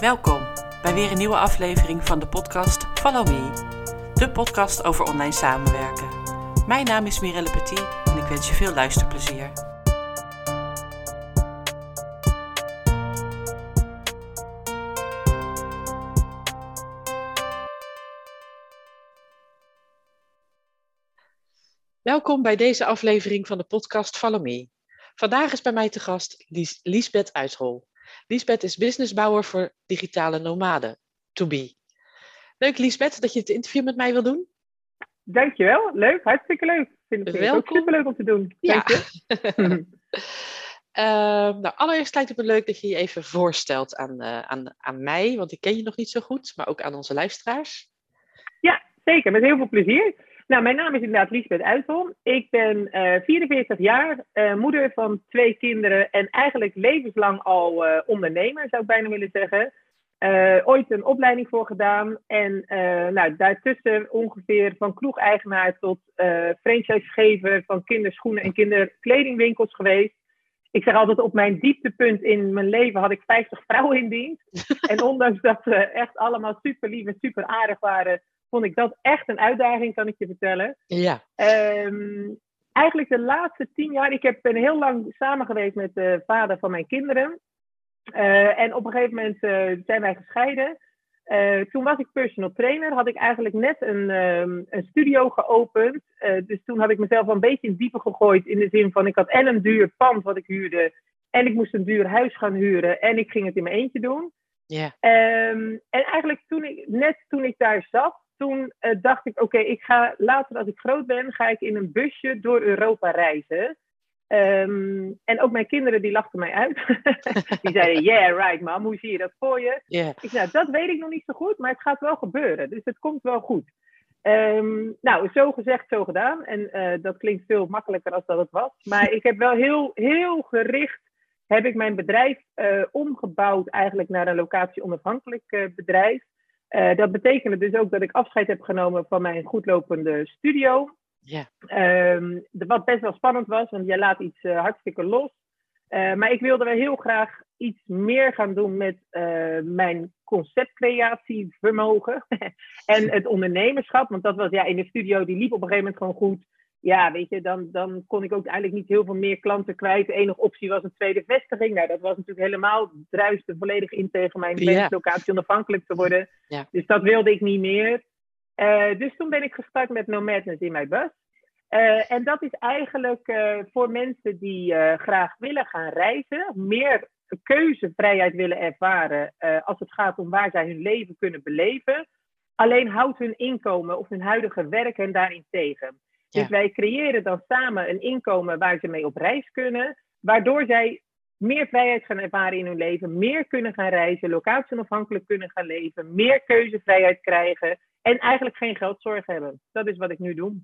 Welkom bij weer een nieuwe aflevering van de podcast Follow Me, de podcast over online samenwerken. Mijn naam is Mirelle Petit en ik wens je veel luisterplezier. Welkom bij deze aflevering van de podcast Follow Me. Vandaag is bij mij te gast Lies Liesbeth Uithol. Liesbeth is businessbouwer voor digitale nomaden, To Be. Leuk Liesbeth dat je het interview met mij wil doen. Dankjewel, leuk, hartstikke leuk. Vind ik Welkom. ook superleuk om te doen. Ja. Uh, nou, allereerst lijkt het me leuk dat je je even voorstelt aan, uh, aan, aan mij, want ik ken je nog niet zo goed, maar ook aan onze luisteraars. Ja, zeker, met heel veel plezier. Nou, mijn naam is inderdaad Liesbeth Uitholm. Ik ben uh, eh, 44 jaar, uh, moeder van twee kinderen en eigenlijk levenslang al uh, ondernemer, zou ik bijna willen zeggen. ooit een opleiding voor gedaan en nou, daartussen ongeveer van kroegeigenaar tot franchisegever van kinderschoenen en kinderkledingwinkels geweest. Ik zeg altijd, op mijn dieptepunt in mijn leven had ik 50 vrouwen in dienst. en ondanks dat ze echt allemaal super lief en super aardig waren, vond ik dat echt een uitdaging, kan ik je vertellen. Ja. Um, eigenlijk de laatste tien jaar, ik heb, ben heel lang samen geweest met de vader van mijn kinderen. Uh, en op een gegeven moment uh, zijn wij gescheiden. Uh, toen was ik personal trainer, had ik eigenlijk net een, um, een studio geopend. dus toen had ik mezelf een beetje in diepe gegooid in de zin van ik had en een duur pand wat ik huurde. En ik moest een duur huis gaan huren en ik ging het in mijn eentje doen. Ja. Um, en eigenlijk toen ik, net toen ik daar zat, toen uh, dacht ik, oké, ik ga later als ik groot ben, ga ik in een busje door Europa reizen. Um, en ook mijn kinderen die lachten mij uit. die zeiden, yeah, right mam, hoe zie je dat voor je? Yeah. Ik zei, nou, dat weet ik nog niet zo goed, maar het gaat wel gebeuren. Dus het komt wel goed. Um, nou, zo gezegd, zo gedaan. En uh, dat klinkt veel makkelijker als dat het was. Maar ik heb wel heel, heel gericht, heb ik mijn bedrijf uh, omgebouwd eigenlijk naar een locatie-onafhankelijk bedrijf. Uh, dat betekende dus ook dat ik afscheid heb genomen van mijn goedlopende studio. Ja. Um, wat best wel spannend was, want jij laat iets uh, hartstikke los. Uh, maar ik wilde wel heel graag iets meer gaan doen met mijn conceptcreatievermogen en het ondernemerschap. Want dat was ja, in de studio, die liep op een gegeven moment gewoon goed ja, weet je, dan, dan kon ik ook eigenlijk niet heel veel meer klanten kwijt. De enige optie was een tweede vestiging. Nou, dat was natuurlijk helemaal, druiste volledig in tegen mijn locatie onafhankelijk te worden. Dus dat wilde ik niet meer. Uh, dus toen ben ik gestart met No Madness in mijn bus. Uh, en dat is eigenlijk uh, voor mensen die graag willen gaan reizen, meer keuzevrijheid willen ervaren als het gaat om waar zij hun leven kunnen beleven. Alleen houdt hun inkomen of hun huidige werk hen daarin tegen. Dus wij creëren dan samen een inkomen waar ze mee op reis kunnen, waardoor zij meer vrijheid gaan ervaren in hun leven, meer kunnen gaan reizen, locatie-onafhankelijk kunnen gaan leven, meer keuzevrijheid krijgen en eigenlijk geen geldzorg hebben. Dat is wat ik nu doe.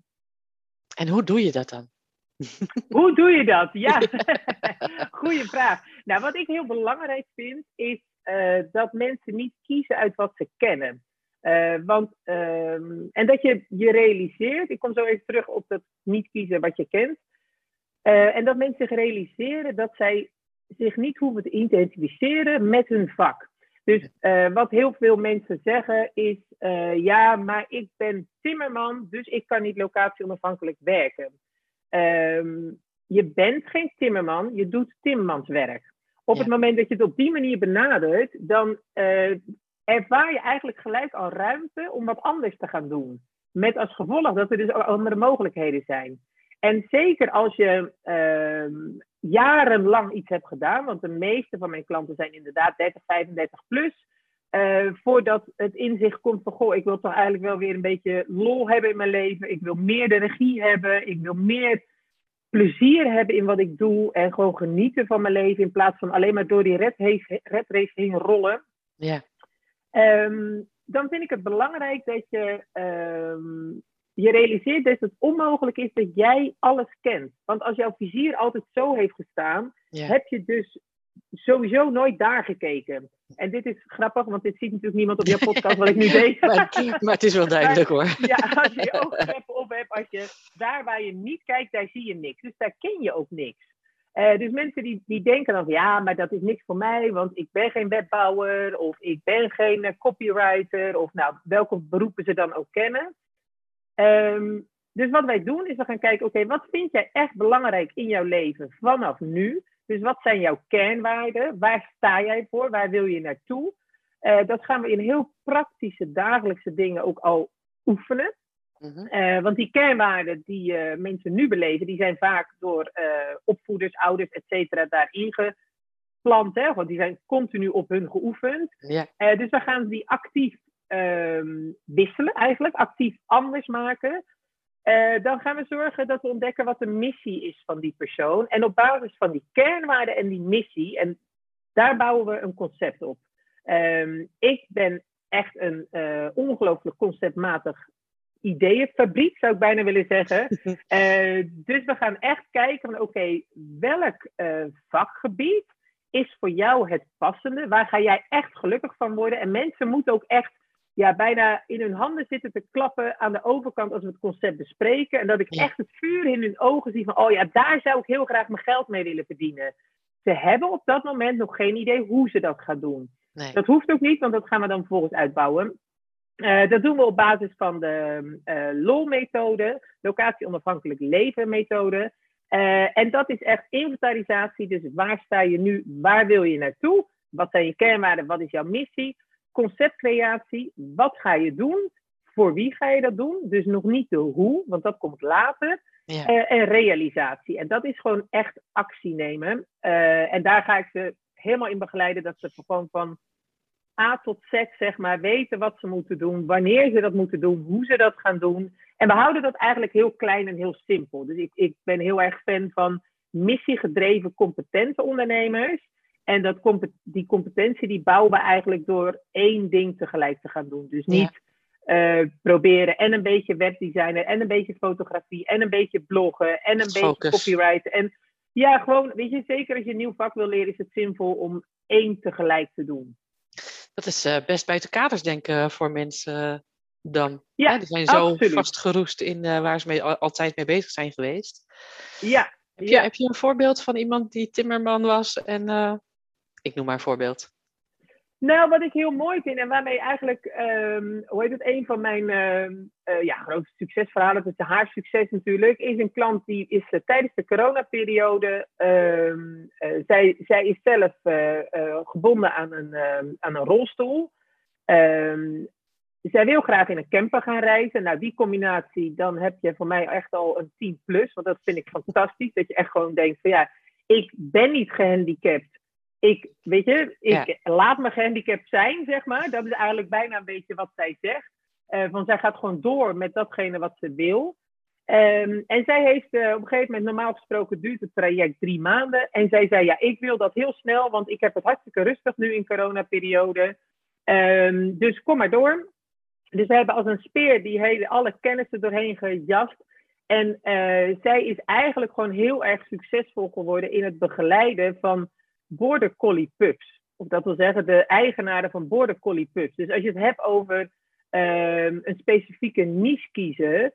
En hoe doe je dat dan? Hoe doe je dat? Ja, goede vraag. Nou, wat ik heel belangrijk vind, is uh, dat mensen niet kiezen uit wat ze kennen. Uh, want, um, en dat je je realiseert, ik kom zo even terug op dat niet kiezen wat je kent. Uh, en dat mensen zich realiseren dat zij zich niet hoeven te identificeren met hun vak. Dus uh, wat heel veel mensen zeggen is, ja, maar ik ben timmerman, dus ik kan niet locatie onafhankelijk werken. Um, je bent geen timmerman, je doet timmermanswerk. Op ja. het moment dat je het op die manier benadert, dan ervaar je eigenlijk gelijk al ruimte om wat anders te gaan doen. Met als gevolg dat er dus andere mogelijkheden zijn. En zeker als je uh, jarenlang iets hebt gedaan, want de meeste van mijn klanten zijn inderdaad 30, 35 plus. Uh, voordat het inzicht komt van, goh, ik wil toch eigenlijk wel weer een beetje lol hebben in mijn leven. Ik wil meer de regie hebben. Ik wil meer plezier hebben in wat ik doe. En gewoon genieten van mijn leven in plaats van alleen maar door die red race heen rollen. Ja. Um, dan vind ik het belangrijk dat je um, je realiseert dat het onmogelijk is dat jij alles kent. Want als jouw vizier altijd zo heeft gestaan, heb je dus sowieso nooit daar gekeken. En dit is grappig, want dit ziet natuurlijk niemand op jouw podcast wat ik nu deed. maar, maar, het is wel duidelijk hoor. ja, als je je ogen op hebt, als je daar waar je niet kijkt, daar zie je niks. Dus daar ken je ook niks. Uh, dus mensen die, die denken dan, ja, maar dat is niks voor mij, want ik ben geen wetbouwer of ik ben geen uh, copywriter of nou, welke beroepen ze dan ook kennen. Um, dus wat wij doen is we gaan kijken, oké, wat vind jij echt belangrijk in jouw leven vanaf nu? Dus wat zijn jouw kernwaarden? Waar sta jij voor? Waar wil je naartoe? Uh, dat gaan we in heel praktische dagelijkse dingen ook al oefenen. Uh, want die kernwaarden die uh, mensen nu beleven, die zijn vaak door uh, opvoeders, ouders, et cetera, daarin geplant. Hè? Want die zijn continu op hun geoefend. Ja. dus we gaan die actief um, wisselen, eigenlijk, actief anders maken. dan gaan we zorgen dat we ontdekken wat de missie is van die persoon. En op basis van die kernwaarden en die missie, en daar bouwen we een concept op. Um, ik ben echt een ongelooflijk conceptmatig ideeënfabriek, zou ik bijna willen zeggen. Uh, dus we gaan echt kijken van oké, welk uh, vakgebied is voor jou het passende? Waar ga jij echt gelukkig van worden? En mensen moeten ook echt ja, bijna in hun handen zitten te klappen aan de overkant als we het concept bespreken. En dat ik echt het vuur in hun ogen zie van oh ja, daar zou ik heel graag mijn geld mee willen verdienen. Ze hebben op dat moment nog geen idee hoe ze dat gaan doen. Nee. Dat hoeft ook niet, want dat gaan we dan vervolgens uitbouwen. Uh, dat doen we op basis van de uh, LOL-methode, locatie-onafhankelijk leven-methode. Uh, en dat is echt inventarisatie. Dus waar sta je nu? Waar wil je naartoe? Wat zijn je kernwaarden? Wat is jouw missie? Conceptcreatie. Wat ga je doen? Voor wie ga je dat doen? Dus nog niet de hoe, want dat komt later. Ja. en realisatie. En dat is gewoon echt actie nemen. en daar ga ik ze helemaal in begeleiden. Dat ze gewoon van A tot Z, zeg maar, weten wat ze moeten doen, wanneer ze dat moeten doen, hoe ze dat gaan doen. En we houden dat eigenlijk heel klein en heel simpel. Dus ik, ik ben heel erg fan van missiegedreven, competente ondernemers. En dat, die competentie die bouwen we eigenlijk door één ding tegelijk te gaan doen. Dus niet ja. uh, proberen en een beetje webdesigner en een beetje fotografie en een beetje bloggen en een Focus. beetje copywriten. En ja, gewoon, weet je, zeker als je een nieuw vak wil leren, is het zinvol om één tegelijk te doen. Dat is uh, best buiten kaders denken voor mensen uh, dan. Ja, hè? Die zijn zo absoluut. vastgeroest in waar ze mee, altijd mee bezig zijn geweest. Ja. Heb, ja. Je, heb je een voorbeeld van iemand die timmerman was en ik noem maar een voorbeeld. Nou, wat ik heel mooi vind en waarmee eigenlijk, um, hoe heet het, een van mijn uh, ja, grote succesverhalen, dat is haar succes natuurlijk, is een klant die is uh, tijdens de coronaperiode, um, zij, zij is zelf gebonden aan een, aan een rolstoel. Zij wil graag in een camper gaan reizen. Nou, die combinatie, dan heb je voor mij echt al een 10 plus, want dat vind ik fantastisch. Dat je echt gewoon denkt van ja, ik ben niet gehandicapt ik, weet je, ik Ja. laat me gehandicapt zijn, zeg maar. Dat is eigenlijk bijna een beetje wat zij zegt. Eh, van zij gaat gewoon door met datgene wat ze wil. Ehm, en zij heeft eh, op een gegeven moment, normaal gesproken duurt het traject drie maanden. En zij zei, ja, ik wil dat heel snel, want ik heb het hartstikke rustig nu in coronaperiode. Ehm, dus kom maar door. Dus we hebben als een speer die hele, alle kennis er doorheen gejast. En eh, zij is eigenlijk gewoon heel erg succesvol geworden in het begeleiden van border collie pups. Of dat wil zeggen de eigenaren van border collie pups. Dus als je het hebt over um, een specifieke niche kiezen.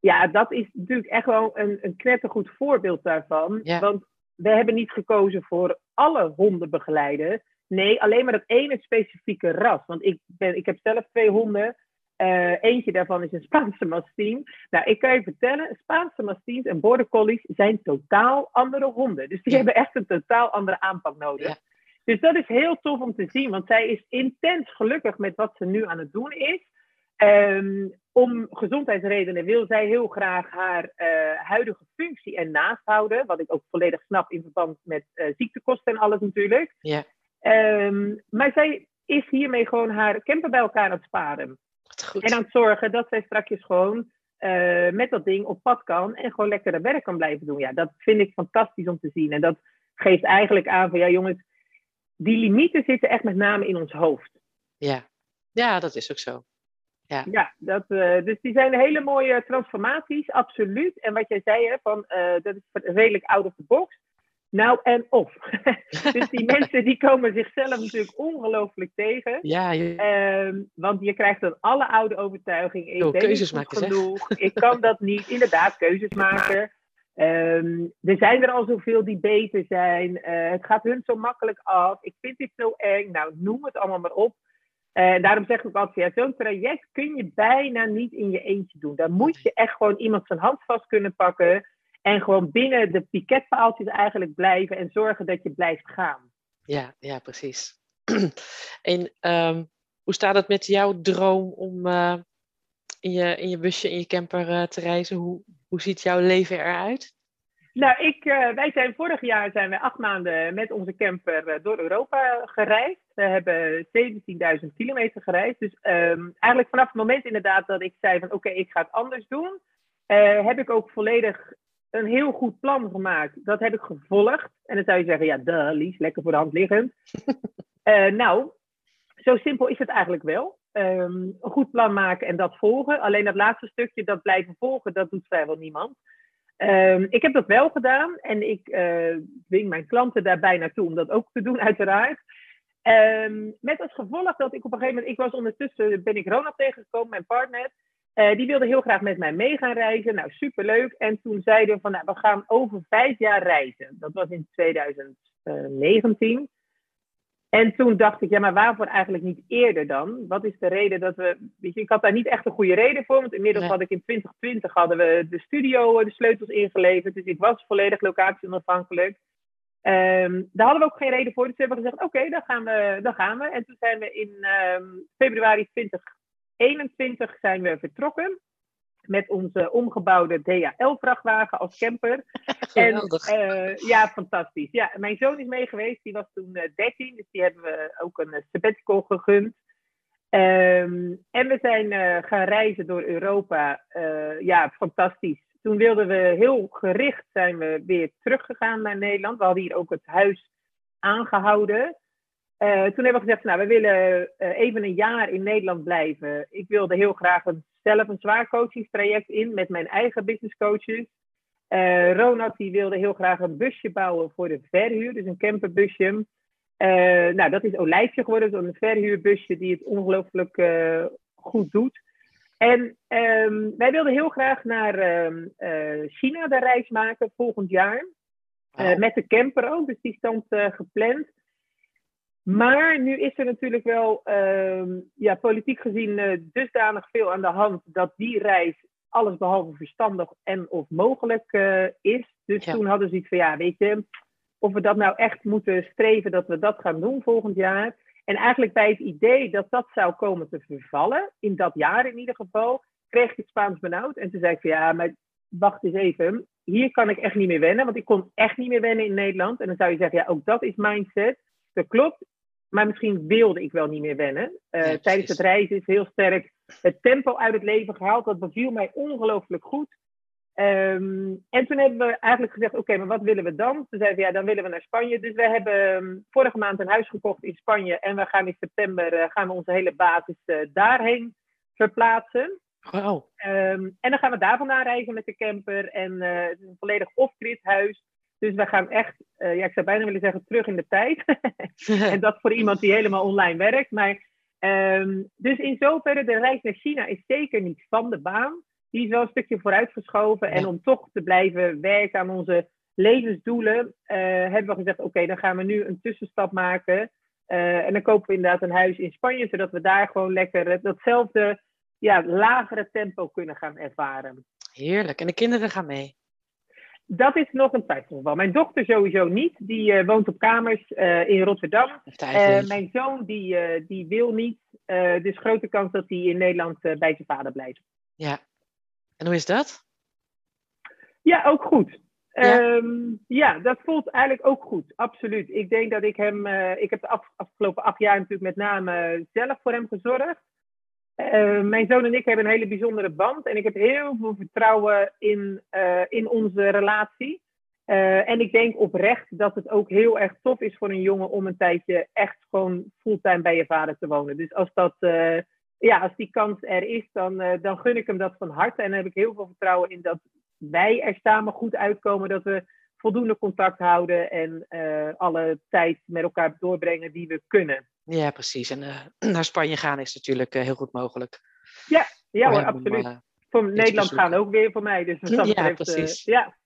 Ja, dat is natuurlijk echt wel een, een knettergoed voorbeeld daarvan. Ja. Want we hebben niet gekozen voor alle honden begeleiden. Nee, alleen maar dat ene specifieke ras. Want ik, ben, ik heb zelf twee honden. Uh, eentje daarvan is een Spaanse mastien. Nou, ik kan je vertellen, Spaanse mastiens en border collies zijn totaal andere honden. Dus die Ja. hebben echt een totaal andere aanpak nodig. Ja. Dus dat is heel tof om te zien, want zij is intens gelukkig met wat ze nu aan het doen is. Um, om gezondheidsredenen wil zij heel graag haar uh, huidige functie ernaast houden. Wat ik ook volledig snap in verband met uh, ziektekosten en alles natuurlijk. Ja. Um, maar zij is hiermee gewoon haar camper bij elkaar aan het sparen. Goed. En aan het zorgen dat zij straks gewoon uh, met dat ding op pad kan en gewoon lekker haar werk kan blijven doen. Ja, dat vind ik fantastisch om te zien. En dat geeft eigenlijk aan van ja jongens, die limieten zitten echt met name in ons hoofd. Ja. ja, dat is ook zo. Ja, ja dat, uh, dus die zijn hele mooie transformaties, absoluut. En wat jij zei, hè, van, uh, dat is redelijk out of the box. Nou en of. dus die mensen die komen zichzelf natuurlijk ongelooflijk tegen. Ja, je... um, want je krijgt dan alle oude overtuigingen. Ik Yo, keuzes maken, genoeg. Ik kan dat niet. Inderdaad, keuzes maken. Ehm, er zijn er al zoveel die beter zijn. Eh, het gaat hun zo makkelijk af. Ik vind dit zo eng. Nou, noem het allemaal maar op. En daarom zeg ik ook altijd, ja, zo'n traject kun je bijna niet in je eentje doen. Daar moet je echt gewoon iemand zijn hand vast kunnen pakken. En gewoon binnen de piketpaaltjes eigenlijk blijven en zorgen dat je blijft gaan. Ja, ja precies. en ehm, hoe staat het met jouw droom om uh, in, je, in je busje, in je camper uh, te reizen? Hoe, hoe ziet jouw leven eruit? Nou, ik, uh, wij zijn vorig jaar zijn we acht maanden met onze camper door Europa gereisd. We hebben 17.000 kilometer gereisd. Dus um, eigenlijk vanaf het moment inderdaad dat ik zei van oké, ik ga het anders doen, heb ik ook volledig een heel goed plan gemaakt. Dat heb ik gevolgd. En dan zou je zeggen, ja, duh, Lies, lekker voor de hand liggend. uh, nou, zo simpel is het eigenlijk wel. Um, een goed plan maken en dat volgen. Alleen dat laatste stukje, dat blijven volgen, dat doet vrijwel niemand. Um, ik heb dat wel gedaan en ik uh, dwing mijn klanten daarbij naartoe om dat ook te doen, uiteraard. Um, met als gevolg dat ik op een gegeven moment, ik was ondertussen, ben ik Ronald tegengekomen, mijn partner. Uh, die wilde heel graag met mij mee gaan reizen. Nou, superleuk. En toen zeiden we van, nou, we gaan over vijf jaar reizen. Dat was in 2019. En toen dacht ik, ja, maar waarvoor eigenlijk niet eerder dan? Wat is de reden dat we... Weet je, ik had daar niet echt een goede reden voor. Want inmiddels nee. had ik in 2020 hadden we de studio de sleutels ingeleverd. Dus ik was volledig locatie onafhankelijk. Um, daar hadden we ook geen reden voor. Dus we hebben gezegd, oké, okay, dan, gaan we, dan gaan we. En toen zijn we in um, februari 2021 zijn we vertrokken met onze omgebouwde DHL-vrachtwagen als camper. Geweldig. En, uh, ja, fantastisch. Ja, mijn zoon is mee geweest, die was toen uh, 13, dus die hebben we ook een uh, sabbatical gegund. Um, en we zijn uh, gaan reizen door Europa. ja, fantastisch. Toen wilden we heel gericht zijn we weer teruggegaan naar Nederland. We hadden hier ook het huis aangehouden. Uh, toen hebben we gezegd, nou, we willen uh, even een jaar in Nederland blijven. Ik wilde heel graag een, zelf een zwaar coachingstraject in met mijn eigen business coaches. Uh, Ronald die wilde heel graag een busje bouwen voor de verhuur, dus een camperbusje. nou, dat is Olijfje geworden, zo'n verhuurbusje die het ongelooflijk goed doet. En um, wij wilden heel graag naar um, China de reis maken volgend jaar. Met de camper ook, dus die stond gepland. Maar nu is er natuurlijk wel uh, ja, politiek gezien uh, dusdanig veel aan de hand dat die reis alles behalve verstandig en of mogelijk uh, is. Dus ja. toen hadden ze iets van ja, weet je, of we dat nou echt moeten streven dat we dat gaan doen volgend jaar. En eigenlijk bij het idee dat dat zou komen te vervallen, in dat jaar in ieder geval, kreeg ik het Spaans benauwd. En toen zei ik van ja, maar wacht eens even, hier kan ik echt niet meer wennen, want ik kon echt niet meer wennen in Nederland. En dan zou je zeggen, ja, ook dat is mindset. Dat klopt, maar misschien wilde ik wel niet meer wennen. Uh, ja, tijdens het reizen is heel sterk het tempo uit het leven gehaald. Dat beviel mij ongelooflijk goed. Um, en toen hebben we eigenlijk gezegd, oké, okay, maar wat willen we dan? Toen zeiden we, ja, dan willen we naar Spanje. Dus we hebben um, vorige maand een huis gekocht in Spanje. En we gaan in september uh, gaan we onze hele basis uh, daarheen verplaatsen. Wow. Um, en dan gaan we daar vandaan reizen met de camper. En het is een volledig off-grid huis. Dus we gaan echt, uh, ja, ik zou bijna willen zeggen, terug in de tijd. en dat voor iemand die helemaal online werkt. Maar, um, dus in zoverre, de reis naar China is zeker niet van de baan. Die is wel een stukje vooruitgeschoven. Ja. En om toch te blijven werken aan onze levensdoelen, uh, hebben we gezegd: oké, okay, dan gaan we nu een tussenstap maken. Uh, en dan kopen we inderdaad een huis in Spanje, zodat we daar gewoon lekker datzelfde ja, lagere tempo kunnen gaan ervaren. Heerlijk. En de kinderen gaan mee? Dat is nog een twijfelgeval. Mijn dochter sowieso niet. Die uh, woont op kamers uh, in Rotterdam. Uh, mijn zoon die, die wil niet. dus grote kans dat hij in Nederland bij zijn vader blijft. Ja. En hoe is dat? Ja, ook goed. Ja, um, ja dat voelt eigenlijk ook goed. Absoluut. Ik denk dat ik hem... ik heb de af, afgelopen acht jaar natuurlijk met name zelf voor hem gezorgd. Uh, mijn zoon en ik hebben een hele bijzondere band. En ik heb heel veel vertrouwen in, uh, in onze relatie. Uh, en ik denk oprecht dat het ook heel erg tof is voor een jongen om een tijdje echt gewoon fulltime bij je vader te wonen. Dus als, dat, ja, als die kans er is, dan, dan gun ik hem dat van harte. En dan heb ik heel veel vertrouwen in dat wij er samen goed uitkomen. Dat we voldoende contact houden en alle tijd met elkaar doorbrengen die we kunnen. Ja, precies. En uh, naar Spanje gaan is natuurlijk uh, heel goed mogelijk. Ja, ja hoor, absoluut. Om, uh, voor Nederland gaan ook weer voor mij. Dus dat ja, betreft, precies. ja.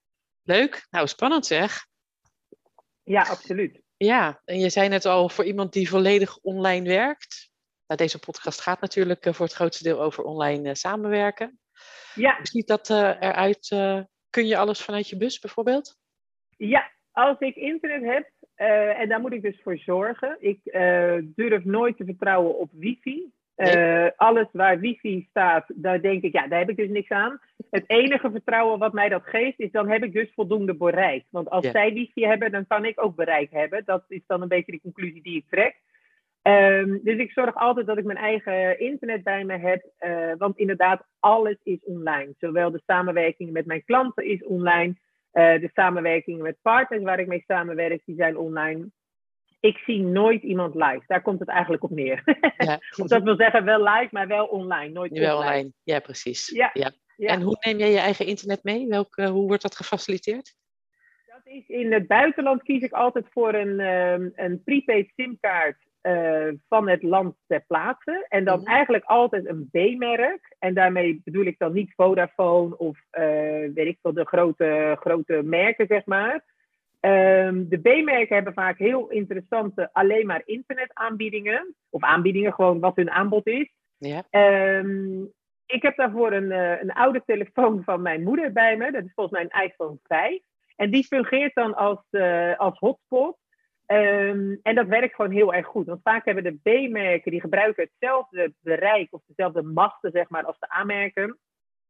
Leuk. Nou, spannend zeg. Ja, absoluut. Ja, en je zei net al, voor iemand die volledig online werkt. Nou, deze podcast gaat natuurlijk voor het grootste deel over online samenwerken. Ja. Hoe ziet dat eruit? kun je alles vanuit je bus bijvoorbeeld? Ja, als ik internet heb, en daar moet ik dus voor zorgen. Ik durf nooit te vertrouwen op wifi. Uh, alles waar wifi staat, daar denk ik, ja, daar heb ik dus niks aan. Het enige vertrouwen wat mij dat geeft, is dan heb ik dus voldoende bereik. Want als zij wifi hebben, dan kan ik ook bereik hebben. Dat is dan een beetje de conclusie die ik trek. Um, dus ik zorg altijd dat ik mijn eigen internet bij me heb. Uh, want inderdaad, alles is online. Zowel de samenwerking met mijn klanten is online. Uh, de samenwerking met partners waar ik mee samenwerk, die zijn online ik zie nooit iemand live. Daar komt het eigenlijk op neer. Ja. of dat wil zeggen, wel live, maar wel online. Nooit wel online. Ja, precies. Ja. ja. En hoe neem jij je eigen internet mee? Welke, hoe wordt dat gefaciliteerd? Dat is in het buitenland kies ik altijd voor een, um, een prepaid simkaart uh, van het land ter plaatse. En dan mhm. eigenlijk altijd een B-merk. En daarmee bedoel ik dan niet Vodafone of uh, weet ik veel, de grote, grote merken, zeg maar. Um, de B-merken hebben vaak heel interessante alleen maar internetaanbiedingen. Of aanbiedingen, gewoon wat hun aanbod is. Ja. Um, ik heb daarvoor een, uh, een oude telefoon van mijn moeder bij me. Dat is volgens mij een iPhone 5. En die fungeert dan als, als hotspot. Um, en dat werkt gewoon heel erg goed. Want vaak hebben de B-merken, die gebruiken hetzelfde bereik of dezelfde masten zeg maar, als de A-merken.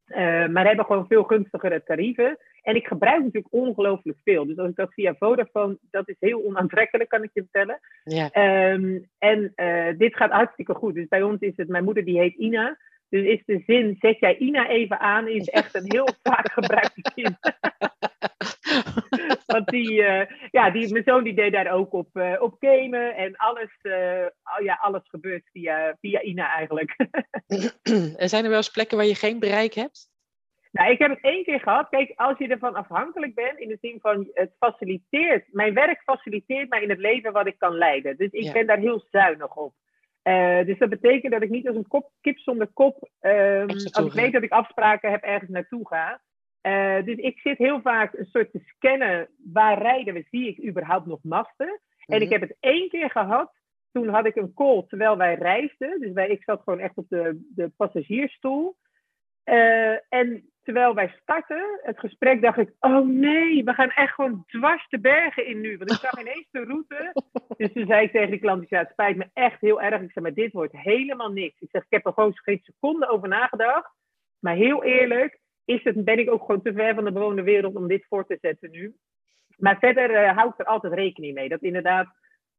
Uh, maar hebben gewoon veel gunstigere tarieven. En ik gebruik natuurlijk ongelooflijk veel. Dus als ik dat via Vodafone, dat is heel onaantrekkelijk, kan ik je vertellen. Ja. Um, en uh, dit gaat hartstikke goed. Dus bij ons is het, mijn moeder die heet Ina. Dus is de zin, zet jij Ina even aan, is echt een heel vaak gebruikte zin. Want die, uh, ja, die, mijn zoon die deed daar ook op, uh, op gamen. En alles, oh ja, alles gebeurt via, via Ina eigenlijk. en zijn er wel eens plekken waar je geen bereik hebt? Nou, ik heb het één keer gehad. Kijk, als je ervan afhankelijk bent, in de zin van het faciliteert, mijn werk faciliteert mij in het leven wat ik kan leiden. Dus ik ben daar heel zuinig op. Uh, dus dat betekent dat ik niet als een kop, kip zonder kop, um, als ik weet dat ik afspraken heb, ergens naartoe ga. Uh, dus ik zit heel vaak een soort te scannen, waar rijden we, zie ik überhaupt nog masten? Mm -hmm. En ik heb het één keer gehad, toen had ik een call terwijl wij reisden. Dus wij, ik zat gewoon echt op de, de passagiersstoel. Uh, en terwijl wij starten, het gesprek, dacht ik: Oh nee, we gaan echt gewoon dwars de bergen in nu. Want ik zag ineens de route. Dus toen zei ik tegen de klant: ja, Het spijt me echt heel erg. Ik zei: Maar dit wordt helemaal niks. Ik zeg: Ik heb er gewoon geen seconde over nagedacht. Maar heel eerlijk, is het, ben ik ook gewoon te ver van de bewoonde wereld om dit voor te zetten nu. Maar verder uh, hou ik er altijd rekening mee. Dat inderdaad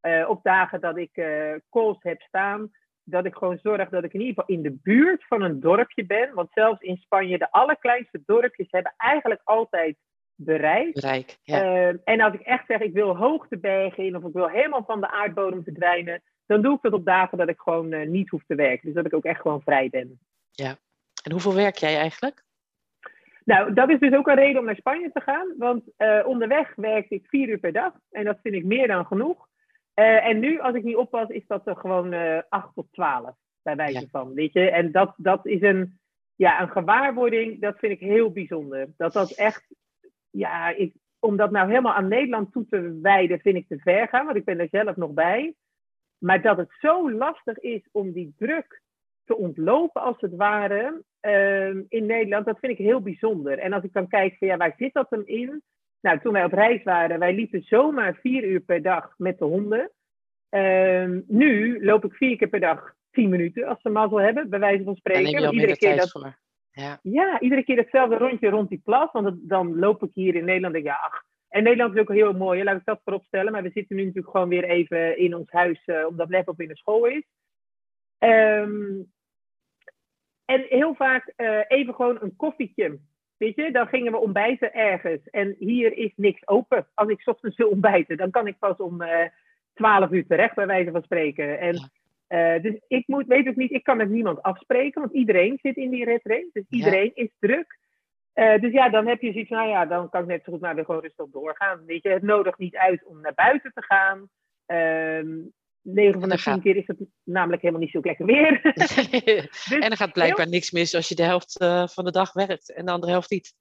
uh, op dagen dat ik uh, calls heb staan dat ik gewoon zorg dat ik in ieder geval in de buurt van een dorpje ben. Want zelfs in Spanje, de allerkleinste dorpjes hebben eigenlijk altijd bereik. bereik ja. uh, en als ik echt zeg, ik wil hoogtebergen in of ik wil helemaal van de aardbodem verdwijnen, dan doe ik dat op dagen dat ik gewoon uh, niet hoef te werken. Dus dat ik ook echt gewoon vrij ben. Ja. En hoeveel werk jij eigenlijk? Nou, dat is dus ook een reden om naar Spanje te gaan. Want uh, onderweg werk ik vier uur per dag. En dat vind ik meer dan genoeg. Uh, en nu, als ik niet oppas, is dat er gewoon uh, eh, 8 tot 12, bij wijze ja. van. Weet je? En dat, dat is een, ja, een gewaarwording, dat vind ik heel bijzonder. Dat dat echt, ja, ik, om dat nou helemaal aan Nederland toe te wijden, vind ik te ver gaan, want ik ben er zelf nog bij. Maar dat het zo lastig is om die druk te ontlopen, als het ware, uh, in Nederland, dat vind ik heel bijzonder. En als ik dan kijk van, ja, waar zit dat hem in? Nou, toen wij op reis waren, wij liepen zomaar vier uur per dag met de honden. Um, nu loop ik vier keer per dag tien minuten, als ze mazzel hebben, bij wijze van spreken. Iedere keer dat, voor. Ja. ja, iedere keer hetzelfde rondje rond die plas. Want dan loop ik hier in Nederland en ja, ach. En Nederland is ook heel mooi, hè? laat ik dat voorop stellen. Maar we zitten nu natuurlijk gewoon weer even in ons huis, uh, omdat laptop in de school is. Um, en heel vaak uh, even gewoon een koffietje Weet je, dan gingen we ontbijten ergens. En hier is niks open. Als ik ochtends wil ontbijten, dan kan ik pas om uh, eh, 12 uur terecht, bij wijze van spreken. En, uh, dus ik moet, weet het niet, ik kan met niemand afspreken, want iedereen zit in die red race. Dus iedereen ja. is druk. Uh, dus ja, dan heb je zoiets nou ja, dan kan ik net zo goed maar weer gewoon rustig doorgaan. Weet je, het nodigt niet uit om naar buiten te gaan. Uh, 9 van de 10 keer is het namelijk helemaal niet zo lekker weer. dus en er gaat blijkbaar heel... niks mis als je de helft uh, van de dag werkt en de andere helft niet.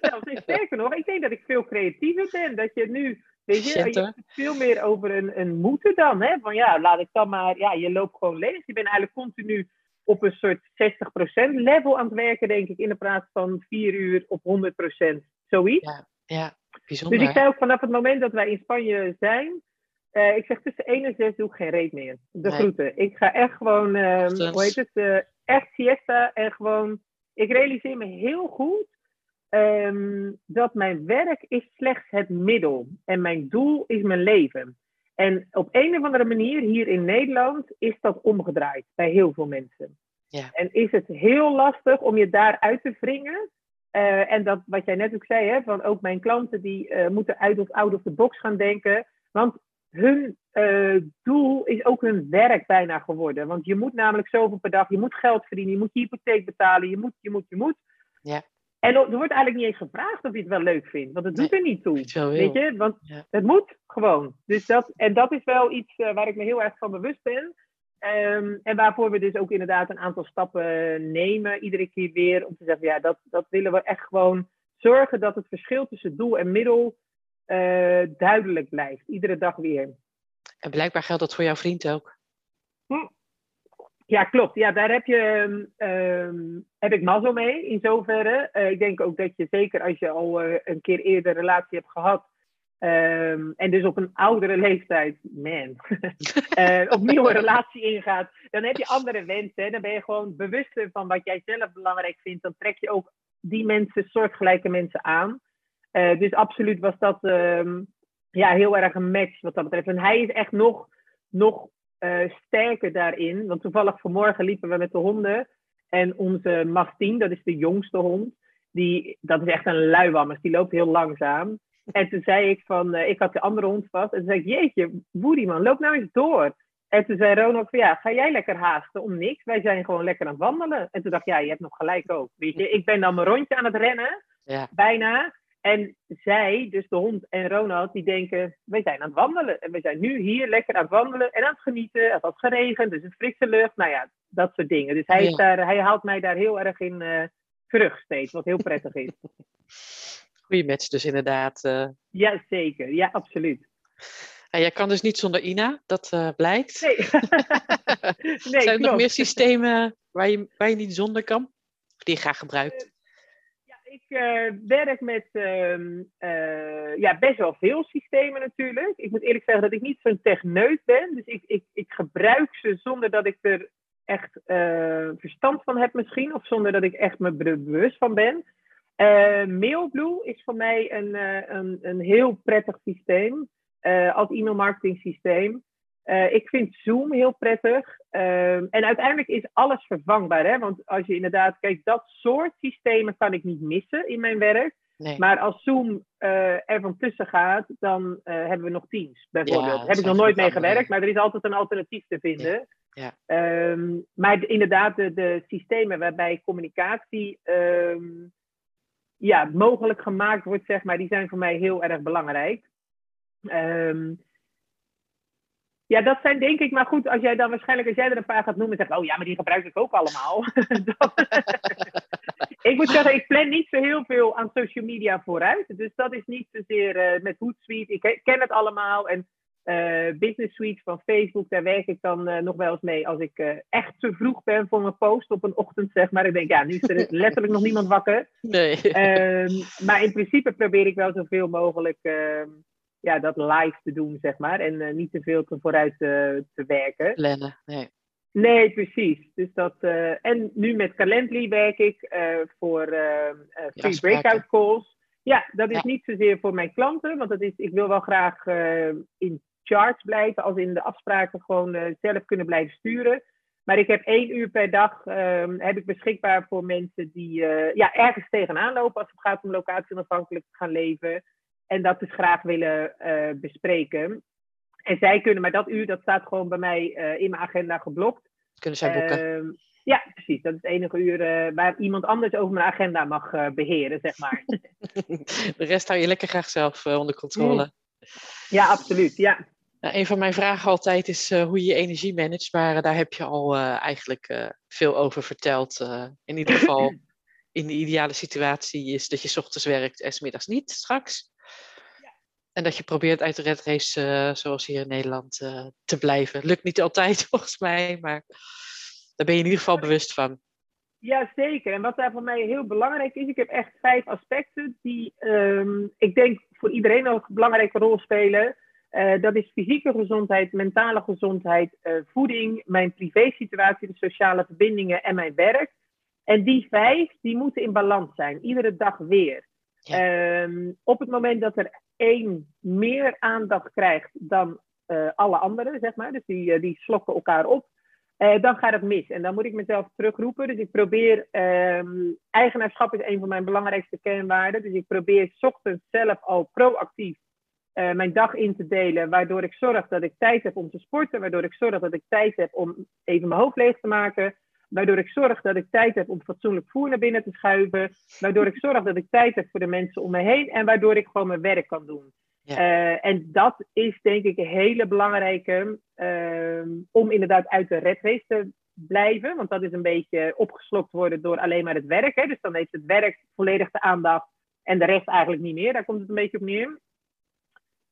zelfs. Sterker nog, ik denk dat ik veel creatiever ben. Dat je nu, weet je, je hebt het veel meer over een, een moeten dan. Hè? Van ja, laat ik dan maar, ja, je loopt gewoon leeg. Je bent eigenlijk continu op een soort 60% level aan het werken, denk ik, in de plaats van 4 uur op 100%. Zoiets. Ja, ja, bijzonder. Dus ik zei ook vanaf het moment dat wij in Spanje zijn, uh, ik zeg tussen 1 en 6 doe ik geen reet meer. De nee. groeten. Ik ga echt gewoon, uh, hoe heet het, uh, echt siesta en gewoon, ik realiseer me heel goed um, dat mijn werk is slechts het middel en mijn doel is mijn leven. En op een of andere manier hier in Nederland is dat omgedraaid bij heel veel mensen. Ja. En is het heel lastig om je daaruit te wringen. Uh, en dat wat jij net ook zei, hè, van ook mijn klanten die moeten uit of out of the box gaan denken. Want hun uh, doel is ook hun werk bijna geworden. Want je moet namelijk zoveel per dag, je moet geld verdienen, je moet je hypotheek betalen, je moet, je moet, je moet. Ja. En er wordt eigenlijk niet eens gevraagd of je het wel leuk vindt, want het doet Nee, er niet toe. Weet je, want Ja. het moet gewoon. Dus dat, en dat is wel iets eh, waar ik me heel erg van bewust ben. Ehm, en waarvoor we dus ook inderdaad een aantal stappen nemen, iedere keer weer, om te zeggen, ja, dat, dat willen we echt gewoon zorgen dat het verschil tussen doel en middel eh, duidelijk blijft. Iedere dag weer. En blijkbaar geldt dat voor jouw vriend ook. Ja, klopt. Ja, daar heb, je, ehm, ehm, heb ik mazzel mee in zoverre. Eh, ik denk ook dat je zeker als je al eh, een keer eerder een relatie hebt gehad. ehm, en dus op een oudere leeftijd, man, eh, opnieuw een relatie ingaat. Dan heb je andere wensen. hè. Dan ben je gewoon bewuster van wat jij zelf belangrijk vindt. Dan trek je ook die mensen, soortgelijke mensen aan. Eh, dus absoluut was dat ehm, ja, heel erg een match wat dat betreft. En hij is echt nog, nog eh, sterker daarin. Want toevallig vanmorgen liepen we met de honden. En onze Mastien, dat is de jongste hond, die, dat is echt een luiwammers. Die loopt heel langzaam. En toen zei ik van, eh, ik had de andere hond vast. En toen zei ik, jeetje, Woody man, loop nou eens door. En toen zei Ronald van, ja, ga jij lekker haasten om niks? Wij zijn gewoon lekker aan het wandelen. En toen dacht ik, ja, je hebt nog gelijk ook. Weet je, ik ben dan mijn rondje aan het rennen, Ja. bijna. En zij, dus de hond en Ronald, die denken, wij zijn aan het wandelen. En we zijn nu hier lekker aan het wandelen en aan het genieten. Het had geregend, dus een frisse lucht. Nou ja, dat soort dingen. Dus hij, is daar, hij haalt mij daar heel erg in eh, terug steeds, wat heel prettig is. Goeie match dus inderdaad. eh. Ja, zeker. Ja, absoluut. En jij kan dus niet zonder Ina, dat eh, blijkt. Nee, nee Zijn er nog meer systemen waar je, waar je niet zonder kan? Die je graag gebruikt? Ik eh, werk met ehm, eh, ja, best wel veel systemen natuurlijk. Ik moet eerlijk zeggen dat ik niet zo'n techneut ben. Dus ik, ik, ik gebruik ze zonder dat ik er echt eh, verstand van heb misschien. Of zonder dat ik echt me be- bewust van ben. Mailblue is voor mij een, een, een heel prettig systeem. eh, als e-mailmarketing systeem. Eh, ik vind Zoom heel prettig. Ehm, en uiteindelijk is alles vervangbaar. Hè? Want als je inderdaad, kijk, dat soort systemen kan ik niet missen in mijn werk. Nee. Maar als Zoom eh, er van tussen gaat, dan eh, hebben we nog Teams, bijvoorbeeld. Ja, heb ik nog nooit mee gewerkt, maar er is altijd een alternatief te vinden. Ja. Ehm, maar de- inderdaad, de, de systemen waarbij communicatie ehm, ja, mogelijk gemaakt wordt, zeg maar, die zijn voor mij heel erg belangrijk. Ehm, ja, dat zijn denk ik, maar goed, als jij dan waarschijnlijk, als jij er een paar gaat noemen, zeg oh ja, maar die gebruik ik ook allemaal. Dat- ik moet zeggen, ik plan niet zo heel veel aan social media vooruit. Dus dat is niet zozeer eh, met Hootsuite. Ik ken het allemaal. En eh, Business Suite van Facebook, daar werk ik dan eh, nog wel eens mee als ik echt te vroeg ben voor mijn post op een ochtend, zeg maar. Ik denk, ja, nu is er letterlijk nog niemand wakker. Nee. Ehm, maar in principe probeer ik wel zoveel mogelijk ehm, ja, dat live te doen, zeg maar. En eh, niet te veel te vooruit te, te werken. Plannen. Nee. Nee, precies. Dus dat, eh, en nu met Calendly werk ik eh, voor eh, free breakout calls. Ja, dat is Ja. niet zozeer voor mijn klanten, want dat is, ik wil wel graag eh, in charge blijven, als in de afspraken gewoon eh, zelf kunnen blijven sturen. Maar ik heb één uur per dag ehm, heb ik beschikbaar voor mensen die eh, ja, ergens tegenaan lopen als het gaat om locatie onafhankelijk te gaan leven. En dat dus graag willen eh, bespreken. En zij kunnen, maar dat uur dat staat gewoon bij mij eh, in mijn agenda geblokt. Kunnen zij boeken. Ehm, ja, precies. Dat is het enige uur eh, waar iemand anders over mijn agenda mag eh, beheren, zeg maar. De rest hou je lekker graag zelf onder controle. ja, absoluut. Ja. Nou, een van mijn vragen altijd is hoe je je energie managt. Maar daar heb je al eigenlijk veel over verteld. in ieder geval in de ideale situatie is dat je 's ochtends werkt en 's middags niet straks. En dat je probeert uit de red race, eh, zoals hier in Nederland, eh, te blijven. Lukt niet altijd volgens mij, maar daar ben je in ieder geval bewust van. Ja, zeker. En wat daar voor mij heel belangrijk is, ik heb echt vijf aspecten die ehm, ik denk voor iedereen ook een belangrijke rol spelen. Eh, dat is fysieke gezondheid, mentale gezondheid, voeding, mijn privésituatie, de sociale verbindingen en mijn werk. En die vijf, die moeten in balans zijn, iedere dag weer. Ehm, op het moment dat er één meer aandacht krijgt dan uh, alle anderen, zeg maar, dus die, uh, die slokken elkaar op, uh, dan gaat het mis. En dan moet ik mezelf terugroepen. Dus ik probeer, um, eigenaarschap is een van mijn belangrijkste kernwaarden. Dus ik probeer ochtends zelf al proactief mijn dag in te delen, waardoor ik zorg dat ik tijd heb om te sporten, waardoor ik zorg dat ik tijd heb om even mijn hoofd leeg te maken, Waardoor ik zorg dat ik tijd heb om fatsoenlijk voer naar binnen te schuiven. Waardoor ik zorg dat ik tijd heb voor de mensen om me heen. En waardoor ik gewoon mijn werk kan doen. Ja. Uh, en dat is denk ik een hele belangrijke uh, om inderdaad uit de red race te blijven. Want dat is een beetje opgeslokt worden door alleen maar het werk. Hè? Dus dan heeft het werk volledig de aandacht en de rest eigenlijk niet meer. Daar komt het een beetje op neer.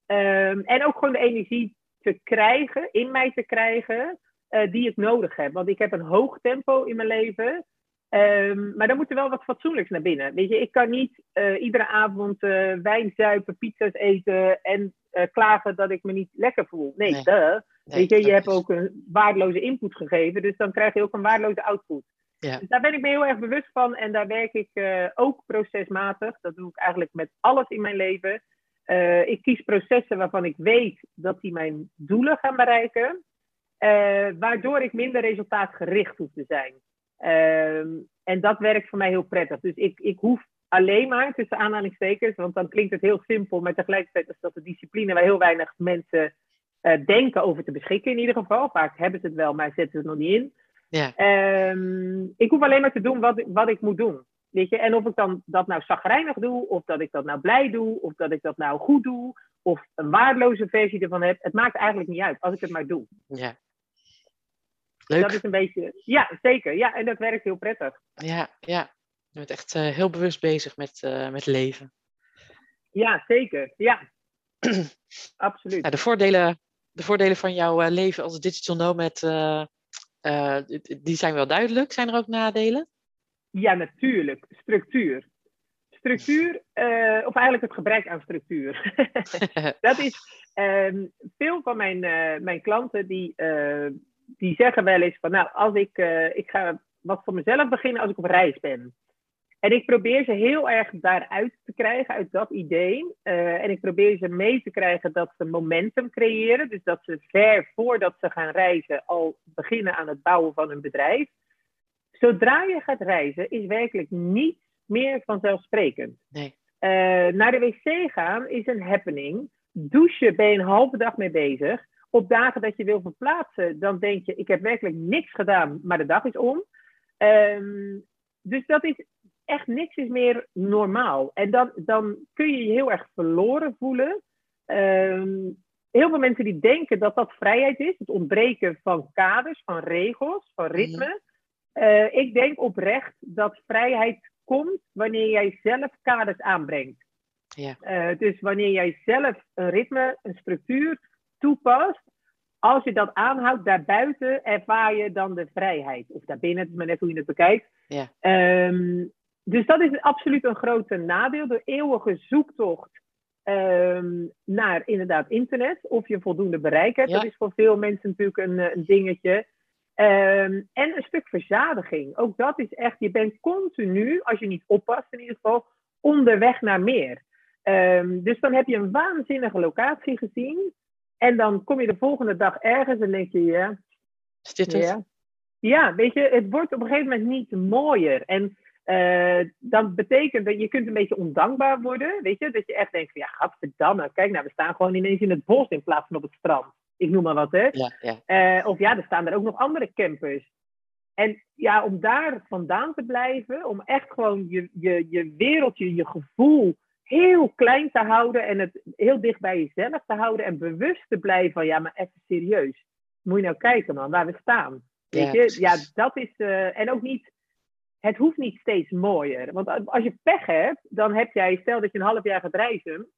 Um, en ook gewoon de energie te krijgen, in mij te krijgen, uh, die ik nodig heb. Want ik heb een hoog tempo in mijn leven. Um, maar dan moet er wel wat fatsoenlijks naar binnen. Weet je, ik kan niet uh, iedere avond uh, wijn zuipen, pizza's eten en klagen dat ik me niet lekker voel. Nee, nee. Duh. nee Weet je, je hebt ook een waardeloze input gegeven, dus dan krijg je ook een waardeloze output. Ja. Dus daar ben ik me heel erg bewust van en daar werk ik ook procesmatig. Dat doe ik eigenlijk met alles in mijn leven. ik kies processen waarvan ik weet dat die mijn doelen gaan bereiken. Uh, waardoor ik minder resultaatgericht hoef te zijn. Uh, en dat werkt voor mij heel prettig. Dus ik, ik hoef alleen maar, tussen aanhalingstekens, want dan klinkt het heel simpel, maar tegelijkertijd is dat de discipline waar heel weinig mensen uh, denken over te beschikken in ieder geval. Vaak hebben ze het wel, maar zetten ze het nog niet in. Ja. Um, ik hoef alleen maar te doen wat, wat ik moet doen. Weet je? En of ik dan dat nou zagrijnig doe, of dat ik dat nou blij doe, of dat ik dat nou goed doe, of een waardeloze versie ervan heb, het maakt eigenlijk niet uit als ik het maar doe. Ja. Leuk. Dat is een beetje, ja, zeker. Ja, en dat werkt heel prettig. Ja, ja. Je bent echt uh, heel bewust bezig met, uh, met leven. Ja, zeker. Ja, absoluut. Ja, de, voordelen, de voordelen van jouw uh, leven als digital nomad, die zijn wel duidelijk. Zijn er ook nadelen? Ja, natuurlijk. Structuur. Structuur, of eigenlijk het gebrek aan structuur. dat is um, veel van mijn, mijn klanten die die zeggen wel eens van, nou, als ik, uh, ik ga wat voor mezelf beginnen als ik op reis ben. En ik probeer ze heel erg daaruit te krijgen, uit dat idee. Uh, en ik probeer ze mee te krijgen dat ze momentum creëren. Dus dat ze ver voordat ze gaan reizen al beginnen aan het bouwen van een bedrijf. Zodra je gaat reizen, is werkelijk niet meer vanzelfsprekend. Nee. Uh, naar de wc gaan is een happening. Douchen ben je een halve dag mee bezig op dagen dat je wil verplaatsen, dan denk je, ik heb werkelijk niks gedaan, maar de dag is om. Um, dus dat is echt niks is meer normaal. En dan, dan kun je je heel erg verloren voelen. Um, heel veel mensen die denken dat dat vrijheid is, het ontbreken van kaders, van regels, van ritme. Uh, ik denk oprecht dat vrijheid komt wanneer jij zelf kaders aanbrengt. Ja. Uh, dus wanneer jij zelf een ritme, een structuur, toepast, als je dat aanhoudt, daarbuiten ervaar je dan de vrijheid. Of daarbinnen, het is maar net hoe je het bekijkt. Ja. Um, dus dat is absoluut een grote nadeel. De eeuwige zoektocht um, naar inderdaad internet. Of je voldoende bereik hebt. Ja. Dat is voor veel mensen natuurlijk een, eh, een dingetje. Um, en een stuk verzadiging. Ook dat is echt, je bent continu, als je niet oppast in ieder geval, onderweg naar meer. Um, dus dan heb je een waanzinnige locatie gezien. En dan kom je de volgende dag ergens en denk je, ja. Is dit het? Ja. ja, weet je, het wordt op een gegeven moment niet mooier. En uh, dan betekent dat je kunt een beetje ondankbaar worden. Weet je, dat je echt denkt van, ja, gadverdamme. Kijk nou, we staan gewoon ineens in het bos in plaats van op het strand. Ik noem maar wat, hè. Ja, ja. Uh, of ja, er staan er ook nog andere campers. En ja, om daar vandaan te blijven, om echt gewoon je, je, je wereldje, je gevoel heel klein te houden en het heel dicht bij jezelf te houden en bewust te blijven van ja, maar even serieus. Moet je nou kijken man, waar we staan. Weet ja, je? Ja, dat is. Uh, en ook niet het hoeft niet steeds mooier. Want als je pech hebt, dan heb jij, stel dat je een half jaar gaat reizen,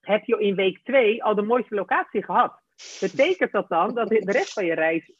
heb je in week twee al de mooiste locatie gehad. Betekent dat dan dat de rest van je reis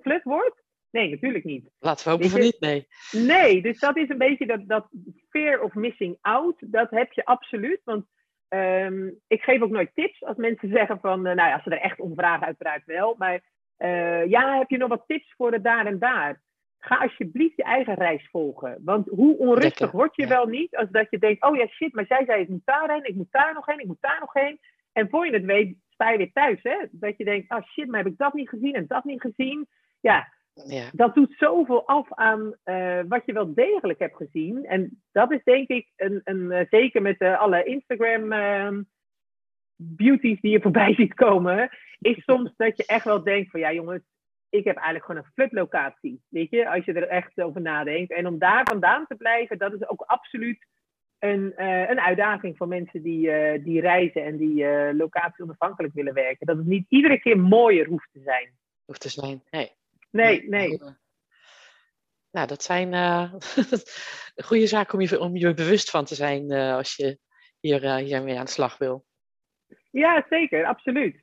flut wordt? Nee, natuurlijk niet. Laten we hopen van niet, nee. Nee, dus dat is een beetje dat, dat fear of missing out. Dat heb je absoluut. Want um, ik geef ook nooit tips als mensen zeggen van, uh, nou ja, als ze er echt om vragen, uiteraard wel. Maar uh, ja, heb je nog wat tips voor het daar en daar? Ga alsjeblieft je eigen reis volgen. Want hoe onrustig Lekker, word je ja. wel niet als dat je denkt, oh ja shit, maar zij zei ik moet daarheen, ik moet daar nog heen, ik moet daar nog heen. En voor je het weet sta je weer thuis. Hè? Dat je denkt, oh shit, maar heb ik dat niet gezien en dat niet gezien. Ja, ja. dat doet zoveel af aan uh, wat je wel degelijk hebt gezien. En dat is denk ik, een, een, uh, zeker met uh, alle Instagram uh, beauties die je voorbij ziet komen, is soms dat je echt wel denkt van ja jongens, ik heb eigenlijk gewoon een flutlocatie. Weet je, als je er echt over nadenkt. En om daar vandaan te blijven, dat is ook absoluut een, uh, een uitdaging voor mensen die, uh, die reizen en die uh, locatie onafhankelijk willen werken. Dat het niet iedere keer mooier hoeft te zijn. Hoeft te zijn, nee. Nee, nee. Nou, dat zijn goede zaken om je, om je bewust van te zijn als je hier, hiermee aan de slag wil. Ja, zeker, absoluut.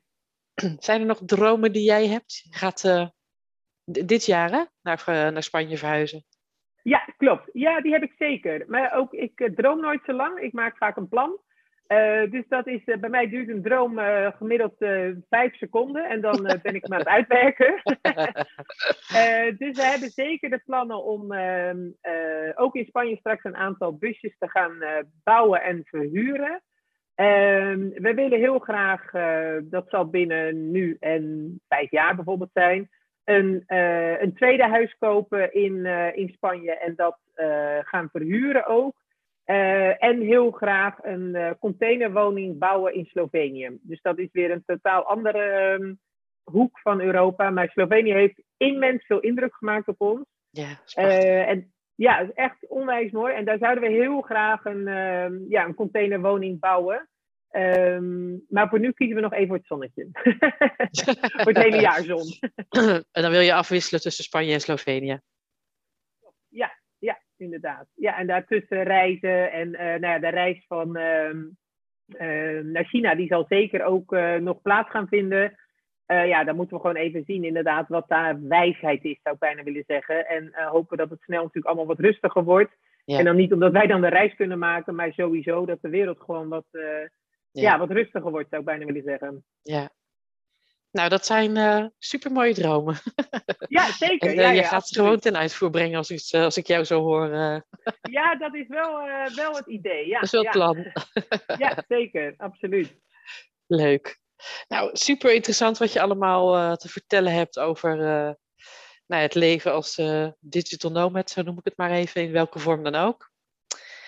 Zijn er nog dromen die jij hebt? Je gaat dit jaar hè? Naar, naar Spanje verhuizen. Ja, klopt. Ja, die heb ik zeker. Maar ook, ik uh, droom nooit zo lang. Ik maak vaak een plan. Uh, dus dat is, uh, bij mij duurt een droom gemiddeld vijf seconden. En dan ben ik hem aan het uitwerken. dus we hebben zeker de plannen om ehm, ook in Spanje straks een aantal busjes te gaan bouwen en verhuren. Ehm, we willen heel graag, dat zal binnen nu en vijf jaar bijvoorbeeld zijn een, een tweede huis kopen in, in Spanje en dat gaan verhuren ook. En heel graag een containerwoning bouwen in Slovenië. Dus dat is weer een totaal andere um, hoek van Europa. Maar Slovenië heeft immens veel indruk gemaakt op ons. Ja, en ja, het is echt onwijs mooi. En daar zouden we heel graag een, uh, ja, een containerwoning bouwen. Um, maar voor nu kiezen we nog even voor het zonnetje. voor het hele jaar zon. en dan wil je afwisselen tussen Spanje en Slovenië. Inderdaad. Ja, en daartussen reizen. En uh, nou ja, de reis van uh, uh, naar China, die zal zeker ook eh, nog plaats gaan vinden. ja, dan moeten we gewoon even zien inderdaad wat daar wijsheid is, zou ik bijna willen zeggen. En hopen dat het snel natuurlijk allemaal wat rustiger wordt. Ja. En dan niet omdat wij dan de reis kunnen maken, maar sowieso dat de wereld gewoon wat ja. ja, wat rustiger wordt, zou ik bijna willen zeggen. Ja. Nou, dat zijn uh, supermooie dromen. Ja, zeker. en, uh, ja, je ja, gaat absoluut. ze gewoon ten uitvoer brengen als, ik, als ik jou zo hoor. Uh. Ja, dat is wel, wel het idee. Ja, dat is wel het ja. plan. ja, zeker. Absoluut. Leuk. Nou, super interessant wat je allemaal te vertellen hebt over nou, het leven als digital nomad, zo noem ik het maar even, in welke vorm dan ook.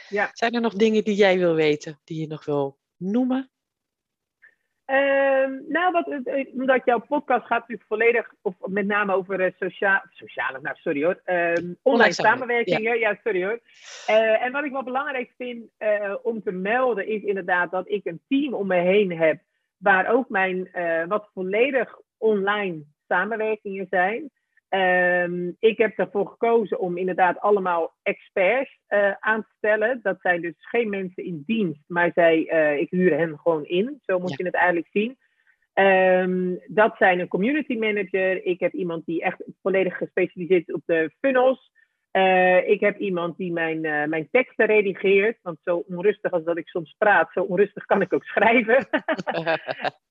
Ja. Zijn er nog dingen die jij wil weten, die je nog wil noemen? Um, nou, wat, omdat jouw podcast gaat natuurlijk volledig, of met name over uh, socia sociale, nou sorry hoor, um, online, online samenwerkingen. Ja. ja. sorry hoor. Uh, en wat ik wel belangrijk vind uh, om te melden is inderdaad dat ik een team om me heen heb, waar ook mijn wat volledig online samenwerkingen zijn. Um, ik heb ervoor gekozen om inderdaad allemaal experts uh, aan te stellen. Dat zijn dus geen mensen in dienst, maar zij, uh, ik huur hen gewoon in. Zo moet ja. je het eigenlijk zien. Um, dat zijn een community manager. Ik heb iemand die echt volledig gespecialiseerd is op de funnels. Uh, ik heb iemand die mijn, mijn teksten redigeert. Want zo onrustig als dat ik soms praat, zo onrustig kan ik ook schrijven.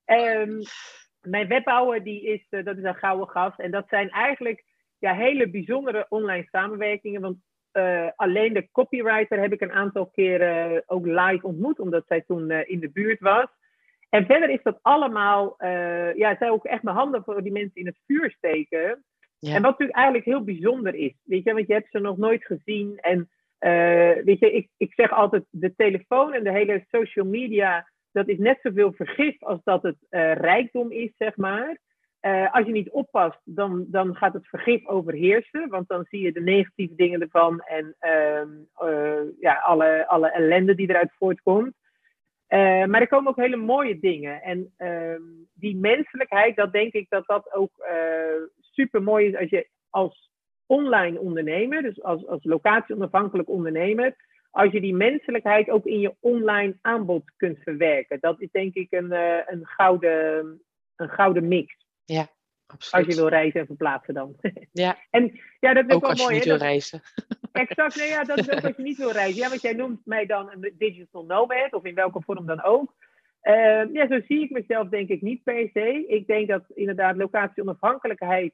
um, mijn webbouwer die is, uh, dat is een gouden gast. En dat zijn eigenlijk ja, hele bijzondere online samenwerkingen. Want uh, alleen de copywriter heb ik een aantal keren ook live ontmoet, omdat zij toen in de buurt was. En verder is dat allemaal, ja, zij ook echt mijn handen voor die mensen in het vuur steken. Ja. En wat natuurlijk eigenlijk heel bijzonder is, weet je, want je hebt ze nog nooit gezien. En weet je, ik, ik zeg altijd, de telefoon en de hele social media dat is net zoveel vergif als dat het uh, rijkdom is, zeg maar. Uh, als je niet oppast, dan, dan gaat het vergif overheersen, want dan zie je de negatieve dingen ervan en uh, uh, ja, alle, alle ellende die eruit voortkomt. maar er komen ook hele mooie dingen. En ehm, die menselijkheid, dat denk ik dat dat ook super mooi is als je als online ondernemer, dus als, als locatie-onafhankelijk ondernemer, als je die menselijkheid ook in je online aanbod kunt verwerken. Dat is denk ik een, uh, een, gouden, een gouden mix. Ja, absoluut. Als je wil reizen en verplaatsen dan. Ja, en ja, dat is ook wel als mooi. je niet wil reizen. Exact, nee, ja, dat is ook als je niet wil reizen. Ja, want jij noemt mij dan een digital nomad, of in welke vorm dan ook. Eh, ja, zo zie ik mezelf denk ik niet per se. Ik denk dat inderdaad locatie-onafhankelijkheid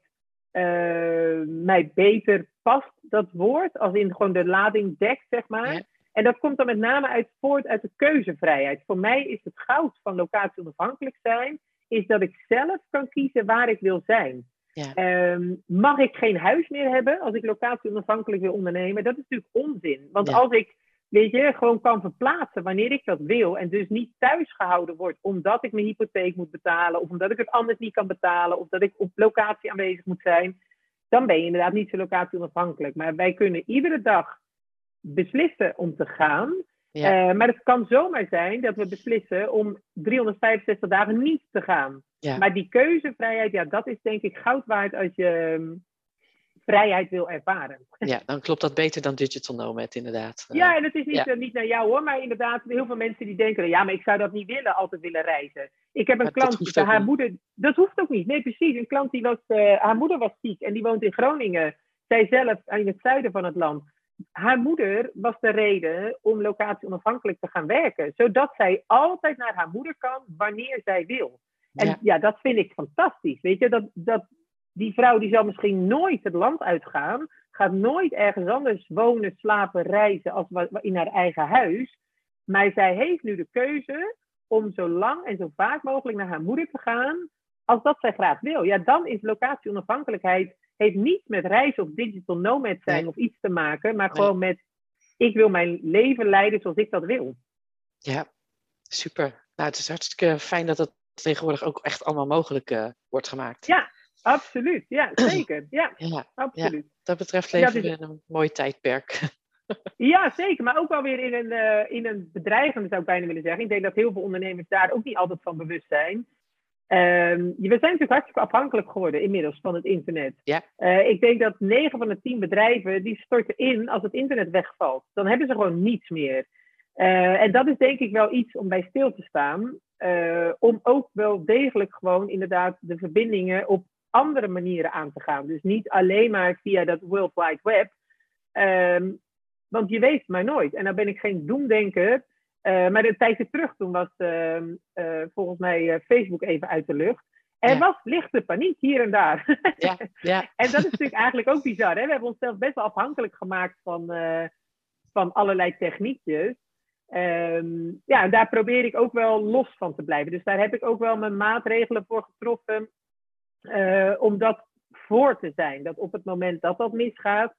eh, mij beter past, dat woord. Als in gewoon de lading dekt, zeg maar. Ja. En dat komt dan met name uit voort uit de keuzevrijheid. Voor mij is het goud van locatie-onafhankelijk zijn, is dat ik zelf kan kiezen waar ik wil zijn. Ja. Ehm, mag ik geen huis meer hebben als ik locatie-onafhankelijk wil ondernemen? Dat is natuurlijk onzin. Want Ja. als ik, weet je, gewoon kan verplaatsen wanneer ik dat wil en dus niet thuis gehouden word omdat ik mijn hypotheek moet betalen of omdat ik het anders niet kan betalen of dat ik op locatie aanwezig moet zijn, dan ben je inderdaad niet zo locatie-onafhankelijk. Maar wij kunnen iedere dag beslissen om te gaan. Ja. Eh, maar het kan zomaar zijn dat we beslissen om 365 dagen niet te gaan. Ja. Maar die keuzevrijheid, ja, dat is denk ik goud waard als je ehm, vrijheid wil ervaren. ja, dan klopt dat beter dan digital nomad inderdaad. Eh, Ja, en het is niet, ja. eh, niet naar jou hoor, maar inderdaad, heel veel mensen die denken, ja, maar ik zou dat niet willen, altijd willen reizen. Ik heb een Maar klant, haar niet. moeder, dat hoeft ook niet, nee precies, een klant die was, haar moeder was ziek en die woont in Groningen, zij zelf in het zuiden van het land. Haar moeder was de reden om locatie onafhankelijk te gaan werken, zodat zij altijd naar haar moeder kan wanneer zij wil. En Ja. ja, dat vind ik fantastisch. Weet je, dat, dat, die vrouw die zal misschien nooit het land uitgaan, gaat nooit ergens anders wonen, slapen, reizen als in haar eigen huis. Maar zij heeft nu de keuze om zo lang en zo vaak mogelijk naar haar moeder te gaan, als dat zij graag wil. Ja, dan is locatie-onafhankelijkheid heeft niets met reizen of digital nomad zijn Nee. of iets te maken, maar Nee. gewoon met ik wil mijn leven leiden zoals ik dat wil. Ja, super. Nou, het is hartstikke fijn dat het tegenwoordig ook echt allemaal mogelijk eh, wordt gemaakt. Ja, absoluut. Ja, zeker. Ja, Ja, absoluut. dat betreft leven we in een mooi tijdperk. Ja, zeker. Maar ook wel weer in een, eh, in een bedreigende, zou ik bijna willen zeggen. Ik denk dat heel veel ondernemers daar ook niet altijd van bewust zijn. Ehm, we zijn natuurlijk hartstikke afhankelijk geworden inmiddels van het internet. Ja. Eh, ik denk dat 9 van de 10 bedrijven die storten in als het internet wegvalt. Dan hebben ze gewoon niets meer. Eh, en dat is denk ik wel iets om bij stil te staan. eh, om ook wel degelijk gewoon inderdaad de verbindingen op andere manieren aan te gaan. Dus niet alleen maar via dat World Wide Web. Ehm, want je weet maar nooit. En dan ben ik geen doemdenker. Eh, maar een tijdje terug, toen was ehm, eh, volgens mij eh, Facebook even uit de lucht. Er Ja. was lichte paniek hier en daar. Ja, ja, en dat is natuurlijk eigenlijk ook bizar. Hè? We hebben onszelf best wel afhankelijk gemaakt van, van allerlei techniekjes. Ehm, ja, en daar probeer ik ook wel los van te blijven. Dus daar heb ik ook wel mijn maatregelen voor getroffen. om dat voor te zijn. Dat op het moment dat dat misgaat.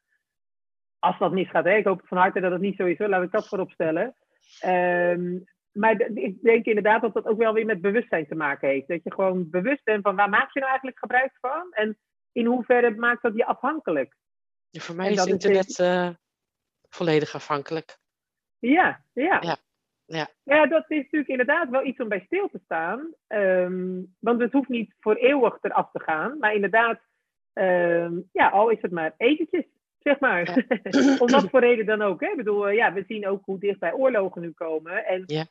Als dat misgaat, hè, ik hoop van harte dat het niet zo is, hoor, laat ik dat voorop stellen. Ehm, maar ik denk inderdaad dat dat ook wel weer met bewustzijn te maken heeft. Dat je gewoon bewust bent van waar maak je nou eigenlijk gebruik van? En in hoeverre maakt dat je afhankelijk? Ja, voor mij is internet eh, volledig afhankelijk. Ja, ja. Ja, ja. Ja, dat is natuurlijk inderdaad wel iets om bij stil te staan. Ehm, want het hoeft niet voor eeuwig eraf te gaan. Maar inderdaad, ehm, ja, al is het maar eventjes, zeg maar. om wat voor reden dan ook. Hè? Ik bedoel, eh, ja, we zien ook hoe dichtbij oorlogen nu komen. En Ja.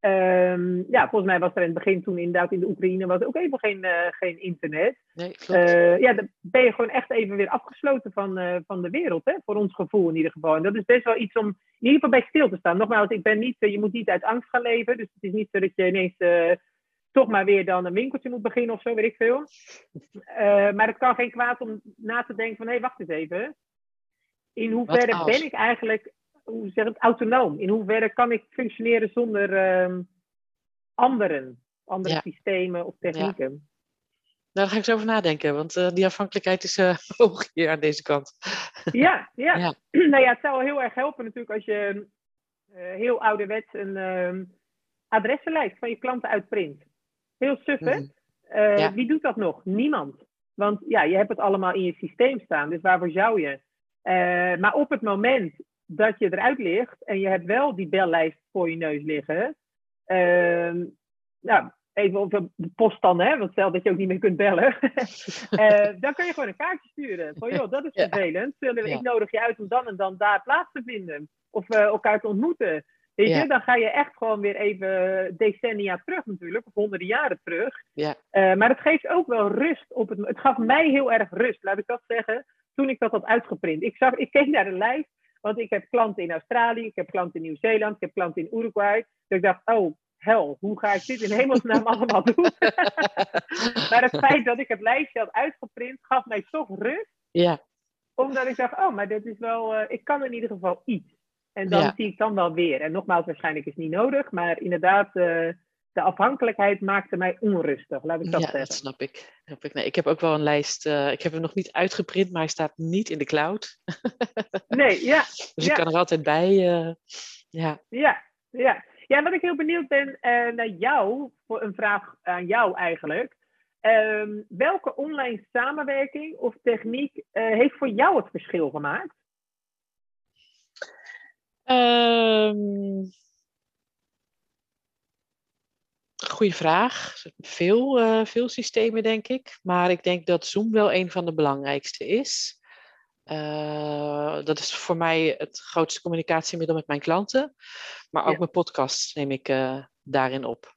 ehm, ja, volgens mij was er in het begin toen inderdaad in de Oekraïne was ook even geen, eh, geen internet. Nee. Eh, ja, dan ben je gewoon echt even weer afgesloten van, eh, van de wereld, hè? voor ons gevoel in ieder geval. En dat is best wel iets om in ieder geval bij stil te staan. Nogmaals, ik ben niet, je moet niet uit angst gaan leven. Dus het is niet zo dat je ineens eh, toch maar weer dan een winkeltje moet beginnen of zo, weet ik veel. Eh, maar het kan geen kwaad om na te denken van, hé, wacht eens even. In hoeverre ben ik eigenlijk, hoe zeg het, autonoom? In hoeverre kan ik functioneren zonder ehm, anderen, andere Ja. systemen of technieken? Nou, daar ga ik zo over nadenken, want eh, die afhankelijkheid is eh, hoog hier aan deze kant. Ja, ja. Ja. nou ja, het zou heel erg helpen natuurlijk als je eh, heel ouderwets een ehm, adressenlijst van je klanten uitprint. Heel suf, hè? Mhm. Eh, Ja. Wie doet dat nog? Niemand. Want ja, je hebt het allemaal in je systeem staan, dus waarvoor zou je? Eh, maar op het moment dat je eruit ligt en je hebt wel die bellijst voor je neus liggen, ehm, nou, even op de post dan, hè, want stel dat je ook niet meer kunt bellen. uh, dan kun je gewoon een kaartje sturen. Van joh, dat is vervelend. Zullen, Ik nodig je uit om dan en dan daar plaats te vinden. Of uh, elkaar te ontmoeten. Weet je, dan ga je echt gewoon weer even decennia terug natuurlijk, of honderden jaren terug. Ja. Uh, maar het geeft ook wel rust op het. Het gaf mij heel erg rust, laat ik dat zeggen, toen ik dat had uitgeprint. Ik, zag, ik keek naar de lijst, want ik heb klanten in Australië, ik heb klanten in Nieuw-Zeeland, ik heb klanten in Uruguay. Dus ik dacht, oh, hel, hoe ga ik dit in hemelsnaam allemaal doen? maar het feit dat ik het lijstje had uitgeprint, gaf mij toch rust. Ja. Omdat ik dacht, oh, maar dit is wel, uh, ik kan in ieder geval iets. En dan Ja. zie ik dan wel weer. En nogmaals, waarschijnlijk is het niet nodig, maar inderdaad, eh, de afhankelijkheid maakte mij onrustig, laat ik dat ja, zeggen. dat snap ik. Snap ik. Nee, ik heb ook wel een lijst. eh, ik heb hem nog niet uitgeprint, maar hij staat niet in de cloud. Nee, ja, Dus Ja. ik kan er altijd bij. eh, ja. ja, ja. Ja, wat ik heel benieuwd ben eh, naar jou, voor een vraag aan jou eigenlijk. Ehm, welke online samenwerking of techniek heeft voor jou het verschil gemaakt? Ehm, goeie vraag. Veel, eh, veel systemen, denk ik. Maar ik denk dat Zoom wel een van de belangrijkste is. Eh, dat is voor mij het grootste communicatiemiddel met mijn klanten. Maar ook Ja. mijn podcast neem ik eh, daarin op.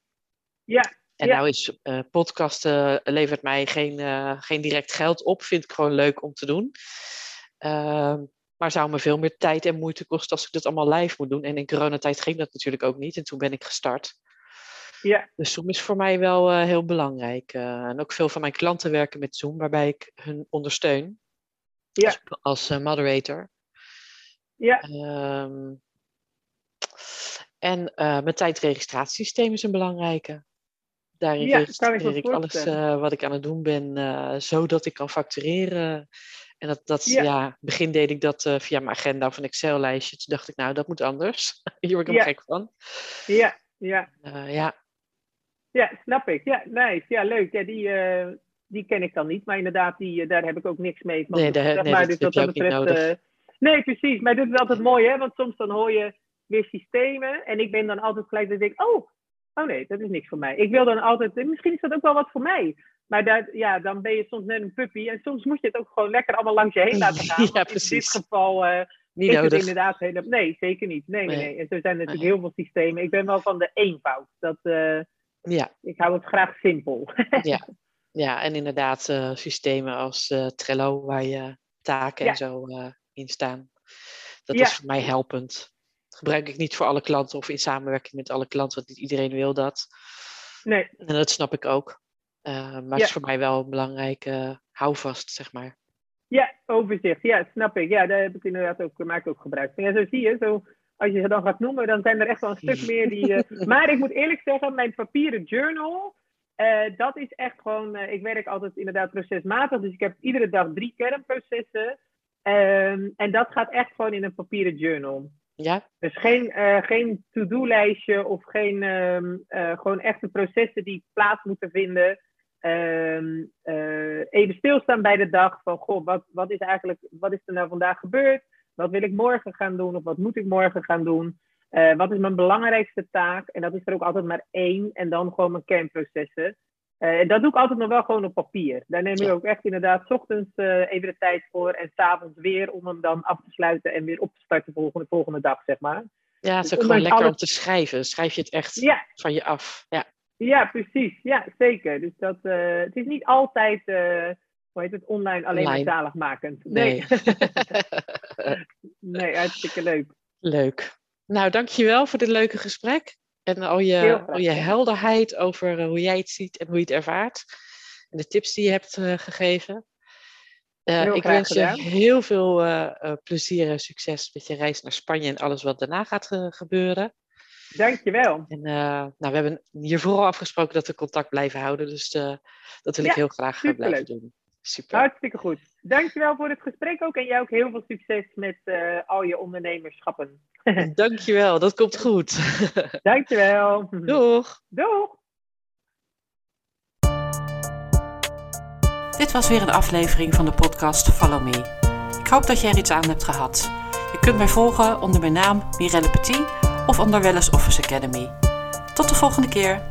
Ja, En Ja. nou is podcasten levert mij geen, geen direct geld op. Vind ik gewoon leuk om te doen. Ehm, maar zou me veel meer tijd en moeite kosten als ik dat allemaal live moet doen. En in coronatijd ging dat natuurlijk ook niet. En toen ben ik gestart. Ja, Dus Zoom is voor mij wel eh, heel belangrijk. Eh, en ook veel van mijn klanten werken met Zoom, waarbij ik hun ondersteun Ja. als, als eh, moderator. ja, Ehm, en mijn tijdregistratiesysteem is een belangrijke. Daarin Ja, ik registreer ik alles wat ik aan het doen ben, zodat ik kan factureren. En dat, dat Ja. ja. in het begin deed ik dat via mijn agenda of een Excel-lijstje. Toen dacht ik, nou, dat moet anders. Hier word ik Ja. gek van. ja, ja. Ja, Ja, snap ik. Ja, nice. Ja, leuk. Ja, die, eh, die ken ik dan niet. Maar inderdaad, die, eh, daar heb ik ook niks mee. Want, Nee, daar- zeg nee, maar, dat dus ook niet nodig. eh, nee, precies. Maar dit is altijd mooi, hè? Want soms dan hoor je weer systemen. En ik ben dan altijd gelijk dat ik denk, oh, oh nee, dat is niks voor mij. Ik wil dan altijd, misschien is dat ook wel wat voor mij. Maar daar, ja, dan ben je soms net een puppy. En soms moet je het ook gewoon lekker allemaal langs je heen laten gaan. Ja, Want In precies. dit geval eh, niet is het nodig. inderdaad helemaal... Nee, zeker niet. Nee, nee, Nee. En zo zijn er natuurlijk Nee. heel veel systemen. Ik ben wel van de eenvoud. Dat, Ja, ik hou het graag simpel. ja, en inderdaad eh, systemen als eh, Trello, waar je taken Ja. en zo eh, in staan. Dat Ja. is voor mij helpend. Gebruik ik niet voor alle klanten of in samenwerking met alle klanten, want niet iedereen wil dat. Nee, En dat snap ik ook. Maar het Ja. is voor mij wel een belangrijke houvast, zeg maar. ja, overzicht. Ja, snap ik. Ja, daar heb ik inderdaad ook, maak ik ook gebruik van. Ja, zo zie je. Zo, als je ze dan gaat noemen, dan zijn er echt wel een stuk meer die... eh, maar ik moet eerlijk zeggen, mijn papieren journal... eh, dat is echt gewoon... eh, ik werk altijd inderdaad procesmatig. Dus ik heb iedere dag drie kernprocessen. Ehm, en dat gaat echt gewoon in een papieren journal. Ja? Dus geen, geen to-do-lijstje of geen ehm, eh, gewoon echte processen die plaats moeten vinden. Ehm, eh, even stilstaan bij de dag van goh, wat, wat is eigenlijk, wat is er nou vandaag gebeurd? Wat wil ik morgen gaan doen of wat moet ik morgen gaan doen? Eh, wat is mijn belangrijkste taak? En dat is er ook altijd maar één en dan gewoon mijn kernprocessen. Eh, en dat doe ik altijd nog wel gewoon op papier. Daar neem ik Ja. ook echt inderdaad 's ochtends eh, even de tijd voor en s'avonds weer om hem dan af te sluiten en weer op te starten de volgende, volgende dag, zeg maar. Ja, het is Dus ook gewoon lekker om te schrijven. Schrijf je het echt Ja, van je af. Ja, Ja, precies. Ja, zeker. Dus dat, eh, het is niet altijd, eh, hoe heet het, online alleen Online. maar zaligmakend. nee. Nee, nee, hartstikke leuk. Leuk. Nou, dankjewel voor dit leuke gesprek. En al je, al je helderheid over eh, hoe jij het ziet en hoe je het ervaart. En de tips die je hebt eh, gegeven. Heel ik wens je gedaan. heel veel plezier en succes met je reis naar Spanje en alles wat daarna gaat gebeuren. Dankjewel. En nou, we hebben hiervoor al afgesproken dat we contact blijven houden. Dus dat wil ik heel graag blijven doen. Super. Hartstikke goed. Dankjewel voor het gesprek ook. En jij ook heel veel succes met eh, al je ondernemerschappen. Dankjewel, dat komt goed. Dankjewel. Doeg! Doeg. Dit was weer een aflevering van de podcast Follow Me. Ik hoop dat jij er iets aan hebt gehad. Je kunt mij volgen onder mijn naam Mirelle Petit of onder Wellness Office Academy. Tot de volgende keer.